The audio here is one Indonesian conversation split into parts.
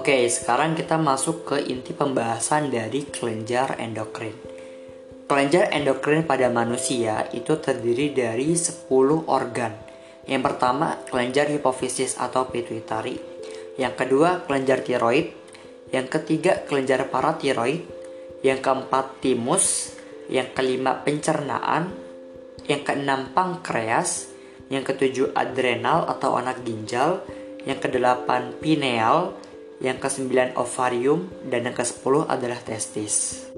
Oke, sekarang kita masuk ke inti pembahasan dari kelenjar endokrin. Kelenjar endokrin pada manusia itu terdiri dari 10 organ. Yang pertama, kelenjar hipofisis atau pituitari. Yang kedua, kelenjar tiroid. Yang ketiga, kelenjar paratiroid. Yang keempat, timus. Yang kelima, pencernaan. Yang keenam, pankreas. Yang ketujuh, adrenal atau anak ginjal. Yang kedelapan, pineal. Yang kesembilan, ovarium. Dan yang kesepuluh adalah testis.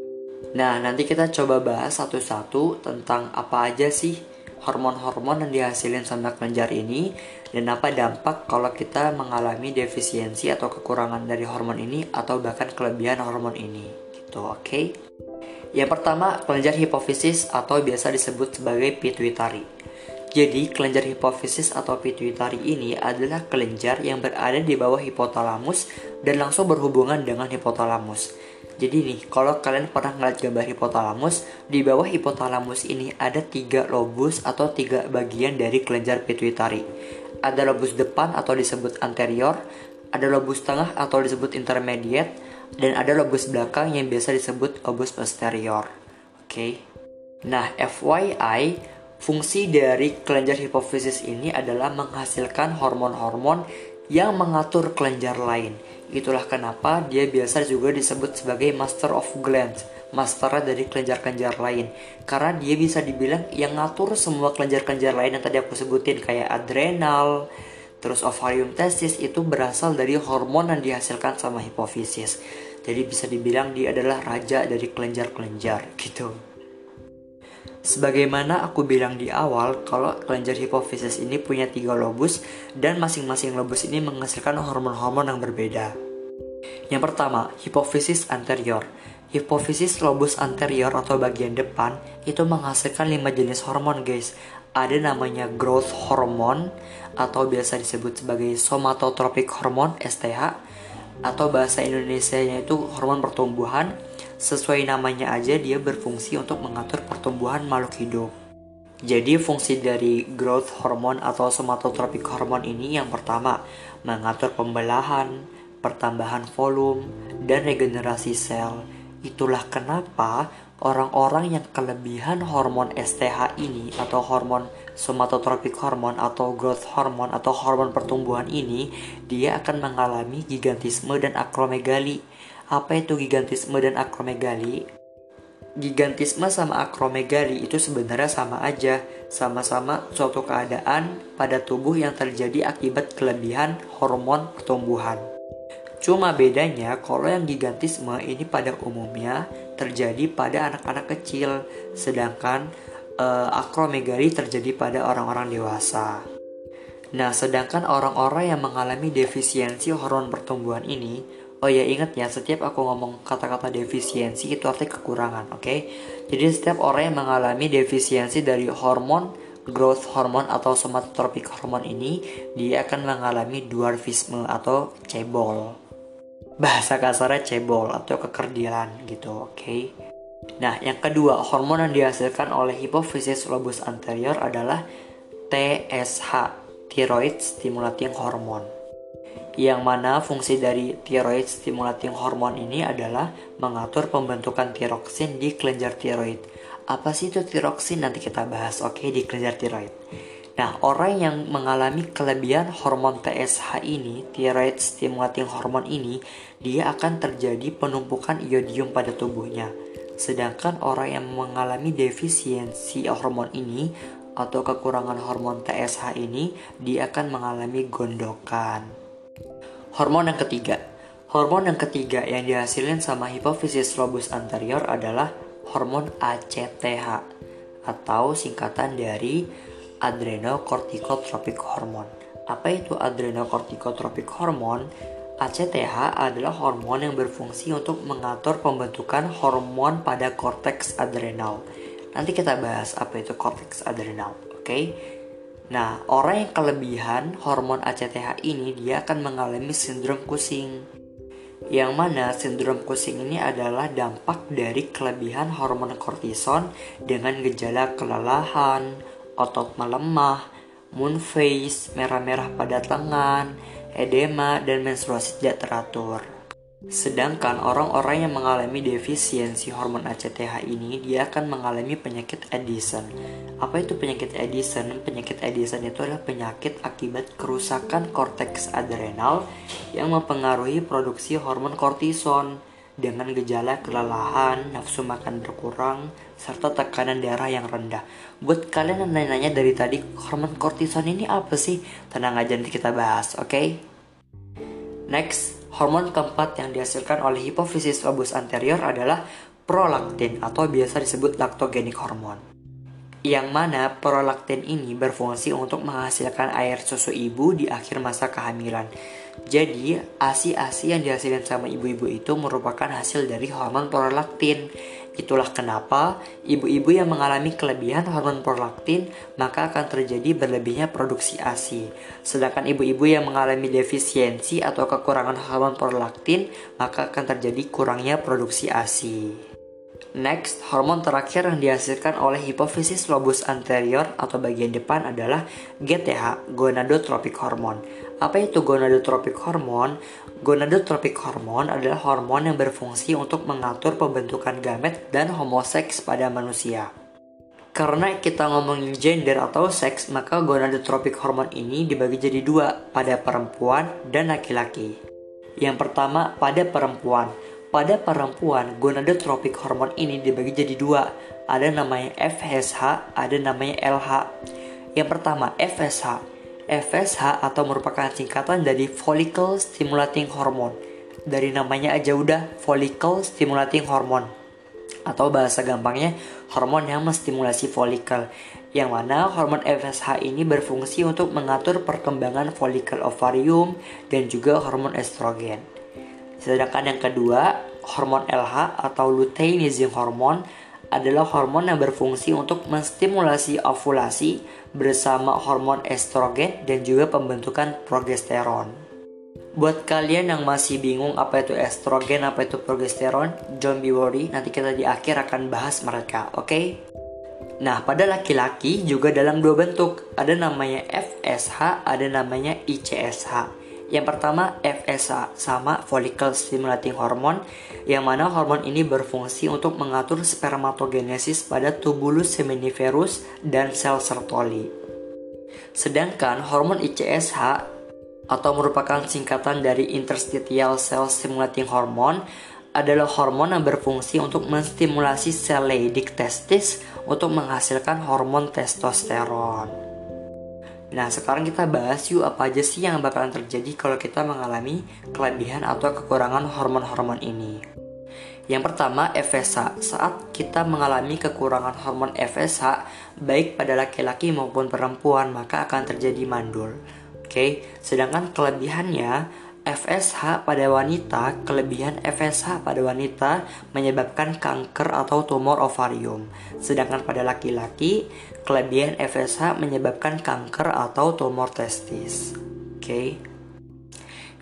Nah, nanti kita coba bahas satu-satu tentang apa aja sih hormon-hormon yang dihasilin sama kelenjar ini dan apa dampak kalau kita mengalami defisiensi atau kekurangan dari hormon ini atau bahkan kelebihan hormon ini. Gitu, oke? Okay? Yang pertama, kelenjar hipofisis atau biasa disebut sebagai pituitari. Jadi, kelenjar hipofisis atau pituitari ini adalah kelenjar yang berada di bawah hipotalamus dan langsung berhubungan dengan hipotalamus. Jadi nih, kalau kalian pernah ngeliat gambar hipotalamus, di bawah hipotalamus ini ada tiga lobus atau tiga bagian dari kelenjar pituitari. Ada lobus depan atau disebut anterior, ada lobus tengah atau disebut intermediate, dan ada lobus belakang yang biasa disebut lobus posterior. Oke. Okay? Nah, FYI, fungsi dari kelenjar hipofisis ini adalah menghasilkan hormon-hormon yang mengatur kelenjar lain. Itulah kenapa dia biasa juga disebut sebagai master of glands, master dari kelenjar-kelenjar lain. Karena dia bisa dibilang yang ngatur semua kelenjar-kelenjar lain yang tadi aku sebutin kayak adrenal, terus ovarium testis itu berasal dari hormon yang dihasilkan sama hipofisis. Jadi bisa dibilang dia adalah raja dari kelenjar-kelenjar gitu. Sebagaimana aku bilang di awal, kalau kelenjar hipofisis ini punya tiga lobus dan masing-masing lobus ini menghasilkan hormon-hormon yang berbeda. Yang pertama, hipofisis anterior. Hipofisis lobus anterior atau bagian depan itu menghasilkan lima jenis hormon guys. Ada namanya growth hormone atau biasa disebut sebagai somatotropic hormone STH atau bahasa Indonesia-nya itu hormon pertumbuhan Sesuai namanya aja dia berfungsi untuk mengatur pertumbuhan makhluk hidup. Jadi fungsi dari growth hormone atau somatotropic hormone ini yang pertama mengatur pembelahan, pertambahan volume, dan regenerasi sel. Itulah kenapa orang-orang yang kelebihan hormon STH ini atau hormon somatotropic hormone atau growth hormone atau hormon pertumbuhan ini dia akan mengalami gigantisme dan akromegali apa itu gigantisme dan akromegali? Gigantisme sama akromegali itu sebenarnya sama aja, sama-sama suatu keadaan pada tubuh yang terjadi akibat kelebihan hormon pertumbuhan. Cuma bedanya kalau yang gigantisme ini pada umumnya terjadi pada anak-anak kecil, sedangkan uh, akromegali terjadi pada orang-orang dewasa. Nah, sedangkan orang-orang yang mengalami defisiensi hormon pertumbuhan ini Oh ya ingat ya setiap aku ngomong kata-kata defisiensi itu artinya kekurangan, oke? Okay? Jadi setiap orang yang mengalami defisiensi dari hormon growth hormone atau somatotropic hormone ini dia akan mengalami dwarfisme atau cebol. Bahasa kasarnya cebol atau kekerdilan gitu, oke? Okay? Nah, yang kedua, hormon yang dihasilkan oleh hipofisis lobus anterior adalah TSH, thyroid stimulating hormone yang mana fungsi dari thyroid stimulating hormone ini adalah mengatur pembentukan tiroksin di kelenjar tiroid. Apa sih itu tiroksin? Nanti kita bahas, oke, okay, di kelenjar tiroid. Nah, orang yang mengalami kelebihan hormon TSH ini, thyroid stimulating hormone ini, dia akan terjadi penumpukan iodium pada tubuhnya. Sedangkan orang yang mengalami defisiensi hormon ini atau kekurangan hormon TSH ini, dia akan mengalami gondokan. Hormon yang ketiga. Hormon yang ketiga yang dihasilkan sama hipofisis lobus anterior adalah hormon ACTH atau singkatan dari adrenocorticotropic hormone. Apa itu adrenocorticotropic hormone? ACTH adalah hormon yang berfungsi untuk mengatur pembentukan hormon pada korteks adrenal. Nanti kita bahas apa itu korteks adrenal, oke? Okay? Nah, orang yang kelebihan hormon ACTH ini dia akan mengalami sindrom Cushing. Yang mana sindrom Cushing ini adalah dampak dari kelebihan hormon kortison dengan gejala kelelahan, otot melemah, moon face, merah-merah pada tangan, edema, dan menstruasi tidak teratur. Sedangkan orang-orang yang mengalami defisiensi hormon ACTH ini dia akan mengalami penyakit Addison. Apa itu penyakit Addison? Penyakit Addison itu adalah penyakit akibat kerusakan korteks adrenal yang mempengaruhi produksi hormon kortison dengan gejala kelelahan, nafsu makan berkurang, serta tekanan darah yang rendah. Buat kalian yang nanya-nanya dari tadi, hormon kortison ini apa sih? Tenang aja nanti kita bahas, oke? Okay? Next, Hormon keempat yang dihasilkan oleh hipofisis lobus anterior adalah prolaktin atau biasa disebut laktogenik hormon. Yang mana prolaktin ini berfungsi untuk menghasilkan air susu ibu di akhir masa kehamilan. Jadi, ASI-ASI yang dihasilkan sama ibu-ibu itu merupakan hasil dari hormon prolaktin Itulah kenapa ibu-ibu yang mengalami kelebihan hormon prolaktin maka akan terjadi berlebihnya produksi ASI. Sedangkan ibu-ibu yang mengalami defisiensi atau kekurangan hormon prolaktin maka akan terjadi kurangnya produksi ASI. Next, hormon terakhir yang dihasilkan oleh hipofisis lobus anterior atau bagian depan adalah GTH, gonadotropic hormone. Apa itu gonadotropic hormone? Gonadotropic hormone adalah hormon yang berfungsi untuk mengatur pembentukan gamet dan homoseks pada manusia. Karena kita ngomongin gender atau seks, maka gonadotropic hormone ini dibagi jadi dua, pada perempuan dan laki-laki. Yang pertama, pada perempuan. Pada perempuan, gonadotropik hormon ini dibagi jadi dua. Ada namanya FSH, ada namanya LH. Yang pertama, FSH. FSH atau merupakan singkatan dari follicle stimulating hormone. Dari namanya aja udah follicle stimulating hormone. Atau bahasa gampangnya, hormon yang menstimulasi folikel. Yang mana hormon FSH ini berfungsi untuk mengatur perkembangan folikel ovarium dan juga hormon estrogen. Sedangkan yang kedua, hormon LH atau luteinizing hormone adalah hormon yang berfungsi untuk menstimulasi ovulasi bersama hormon estrogen dan juga pembentukan progesteron. Buat kalian yang masih bingung apa itu estrogen, apa itu progesteron, don't be worry, nanti kita di akhir akan bahas mereka, oke? Okay? Nah, pada laki-laki juga dalam dua bentuk, ada namanya FSH, ada namanya ICSH. Yang pertama FSH sama follicle stimulating hormone yang mana hormon ini berfungsi untuk mengatur spermatogenesis pada tubulus seminiferus dan sel Sertoli. Sedangkan hormon ICSH atau merupakan singkatan dari interstitial cell stimulating hormone adalah hormon yang berfungsi untuk menstimulasi sel Leydig testis untuk menghasilkan hormon testosteron. Nah, sekarang kita bahas yuk apa aja sih yang bakalan terjadi kalau kita mengalami kelebihan atau kekurangan hormon-hormon ini. Yang pertama, FSH. Saat kita mengalami kekurangan hormon FSH, baik pada laki-laki maupun perempuan, maka akan terjadi mandul. Oke, okay? sedangkan kelebihannya FSH pada wanita, kelebihan FSH pada wanita menyebabkan kanker atau tumor ovarium. Sedangkan pada laki-laki, kelebihan FSH menyebabkan kanker atau tumor testis. Oke. Okay.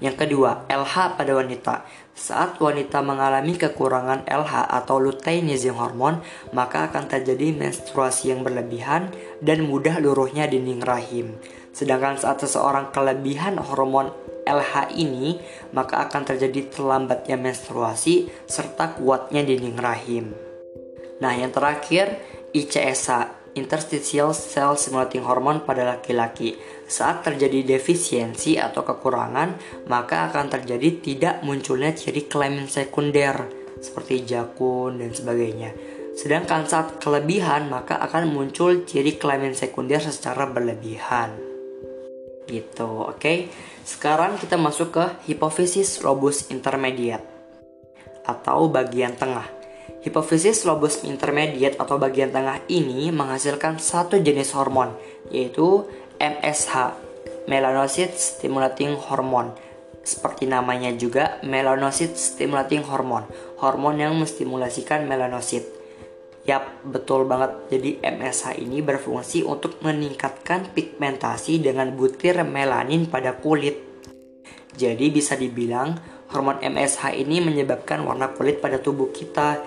Yang kedua, LH pada wanita. Saat wanita mengalami kekurangan LH atau luteinizing hormon, maka akan terjadi menstruasi yang berlebihan dan mudah luruhnya dinding rahim. Sedangkan saat seseorang kelebihan hormon LH ini, maka akan terjadi terlambatnya menstruasi serta kuatnya dinding rahim. Nah, yang terakhir ICSH, interstitial cell stimulating hormone pada laki-laki. Saat terjadi defisiensi atau kekurangan, maka akan terjadi tidak munculnya ciri kelamin sekunder seperti jakun dan sebagainya. Sedangkan saat kelebihan, maka akan muncul ciri kelamin sekunder secara berlebihan. Gitu, oke? Okay? Sekarang kita masuk ke hipofisis lobus intermediate atau bagian tengah. Hipofisis lobus intermediate atau bagian tengah ini menghasilkan satu jenis hormon yaitu MSH, melanocyte stimulating hormone. Seperti namanya juga melanocyte stimulating hormone, hormon yang menstimulasikan melanosit. Yap, betul banget. Jadi MSH ini berfungsi untuk meningkatkan pigmentasi dengan butir melanin pada kulit. Jadi bisa dibilang hormon MSH ini menyebabkan warna kulit pada tubuh kita.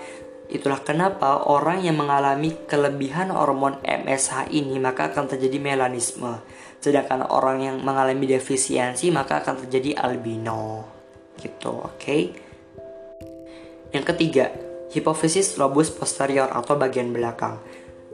Itulah kenapa orang yang mengalami kelebihan hormon MSH ini maka akan terjadi melanisme. Sedangkan orang yang mengalami defisiensi maka akan terjadi albino. Gitu, oke? Okay? Yang ketiga, hipofisis lobus posterior atau bagian belakang.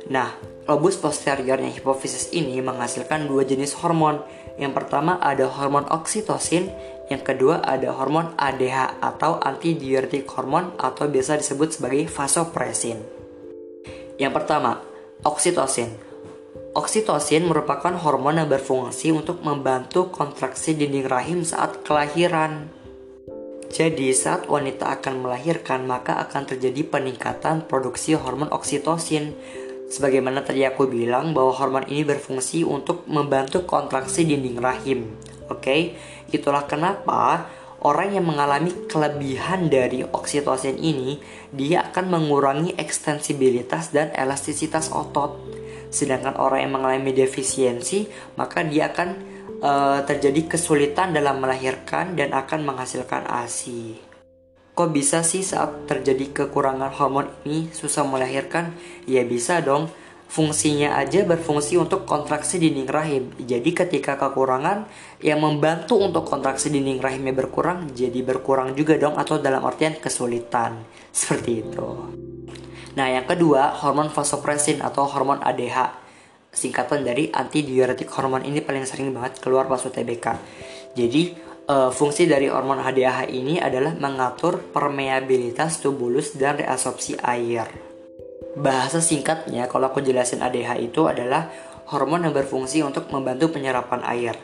Nah, lobus posteriornya hipofisis ini menghasilkan dua jenis hormon. Yang pertama ada hormon oksitosin, yang kedua ada hormon ADH atau antidiuretik hormon atau biasa disebut sebagai vasopresin. Yang pertama, oksitosin. Oksitosin merupakan hormon yang berfungsi untuk membantu kontraksi dinding rahim saat kelahiran. Jadi, saat wanita akan melahirkan, maka akan terjadi peningkatan produksi hormon oksitosin Sebagaimana tadi aku bilang bahwa hormon ini berfungsi untuk membantu kontraksi dinding rahim. Oke, okay? itulah kenapa orang yang mengalami kelebihan dari oksitosin ini dia akan mengurangi ekstensibilitas dan elastisitas otot. Sedangkan orang yang mengalami defisiensi maka dia akan uh, terjadi kesulitan dalam melahirkan dan akan menghasilkan ASI. Kok bisa sih saat terjadi kekurangan hormon ini susah melahirkan? Ya bisa dong. Fungsinya aja berfungsi untuk kontraksi dinding rahim. Jadi ketika kekurangan yang membantu untuk kontraksi dinding rahimnya berkurang, jadi berkurang juga dong atau dalam artian kesulitan. Seperti itu. Nah, yang kedua, hormon vasopresin atau hormon ADH. Singkatan dari antidiuretik hormon ini paling sering banget keluar pas UTBK. Jadi, uh, fungsi dari hormon HDAH ini adalah mengatur permeabilitas tubulus dan reabsorpsi air. Bahasa singkatnya, kalau aku jelasin ADH itu adalah hormon yang berfungsi untuk membantu penyerapan air.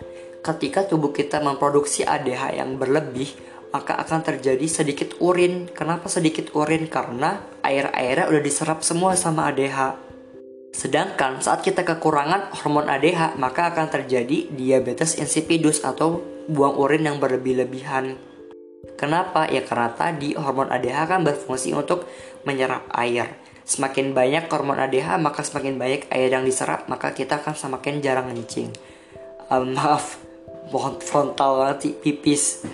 Ketika tubuh kita memproduksi ADH yang berlebih, maka akan terjadi sedikit urin. Kenapa sedikit urin? Karena air-airnya udah diserap semua sama ADH. Sedangkan saat kita kekurangan hormon ADH, maka akan terjadi diabetes insipidus atau buang urin yang berlebih-lebihan. Kenapa? Ya karena tadi hormon ADH kan berfungsi untuk menyerap air. Semakin banyak hormon ADH maka semakin banyak air yang diserap maka kita akan semakin jarang ngencing. Um, maaf, mohon frontal sih pipis.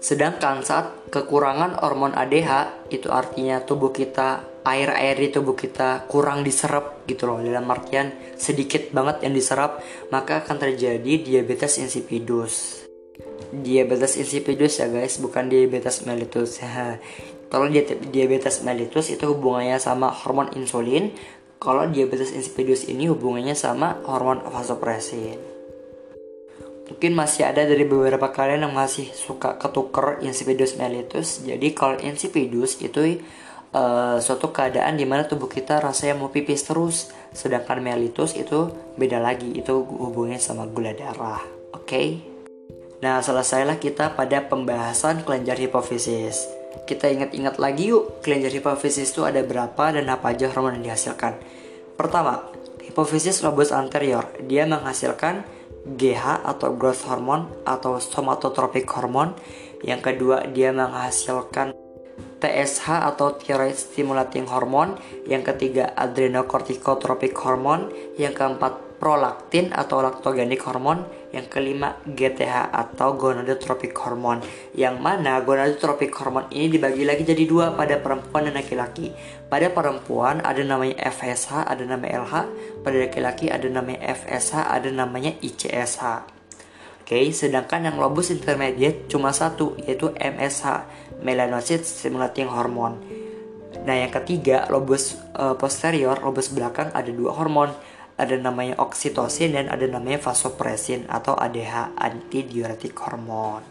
Sedangkan saat kekurangan hormon ADH itu artinya tubuh kita air-air di tubuh kita kurang diserap gitu loh. Dalam artian sedikit banget yang diserap maka akan terjadi diabetes insipidus. Diabetes insipidus ya guys bukan diabetes mellitus. Kalau diabetes mellitus itu hubungannya sama hormon insulin. Kalau diabetes insipidus ini hubungannya sama hormon vasopresin mungkin masih ada dari beberapa kalian yang masih suka ketuker insipidus mellitus. Jadi kalau insipidus itu uh, suatu keadaan di mana tubuh kita rasanya mau pipis terus sedangkan mellitus itu beda lagi itu hubungannya sama gula darah oke? Okay? nah selesailah kita pada pembahasan kelenjar hipofisis. Kita ingat-ingat lagi yuk kelenjar hipofisis itu ada berapa dan apa aja hormon yang dihasilkan. Pertama hipofisis lobus anterior. Dia menghasilkan GH atau growth hormone atau somatotropic hormone. Yang kedua dia menghasilkan TSH atau thyroid stimulating hormone, yang ketiga adrenocorticotropic hormone, yang keempat prolaktin atau lactogenic hormone, yang kelima GTH atau gonadotropic hormone. Yang mana gonadotropic hormone ini dibagi lagi jadi dua pada perempuan dan laki-laki. Pada perempuan ada namanya FSH, ada namanya LH. Pada laki-laki ada namanya FSH, ada namanya ICSH. Oke, sedangkan yang lobus intermediate cuma satu yaitu MSH, melanocyte stimulating hormone. Nah, yang ketiga, lobus uh, posterior, lobus belakang ada dua hormon, ada namanya oksitosin dan ada namanya vasopresin atau ADH, antidiuretik hormone.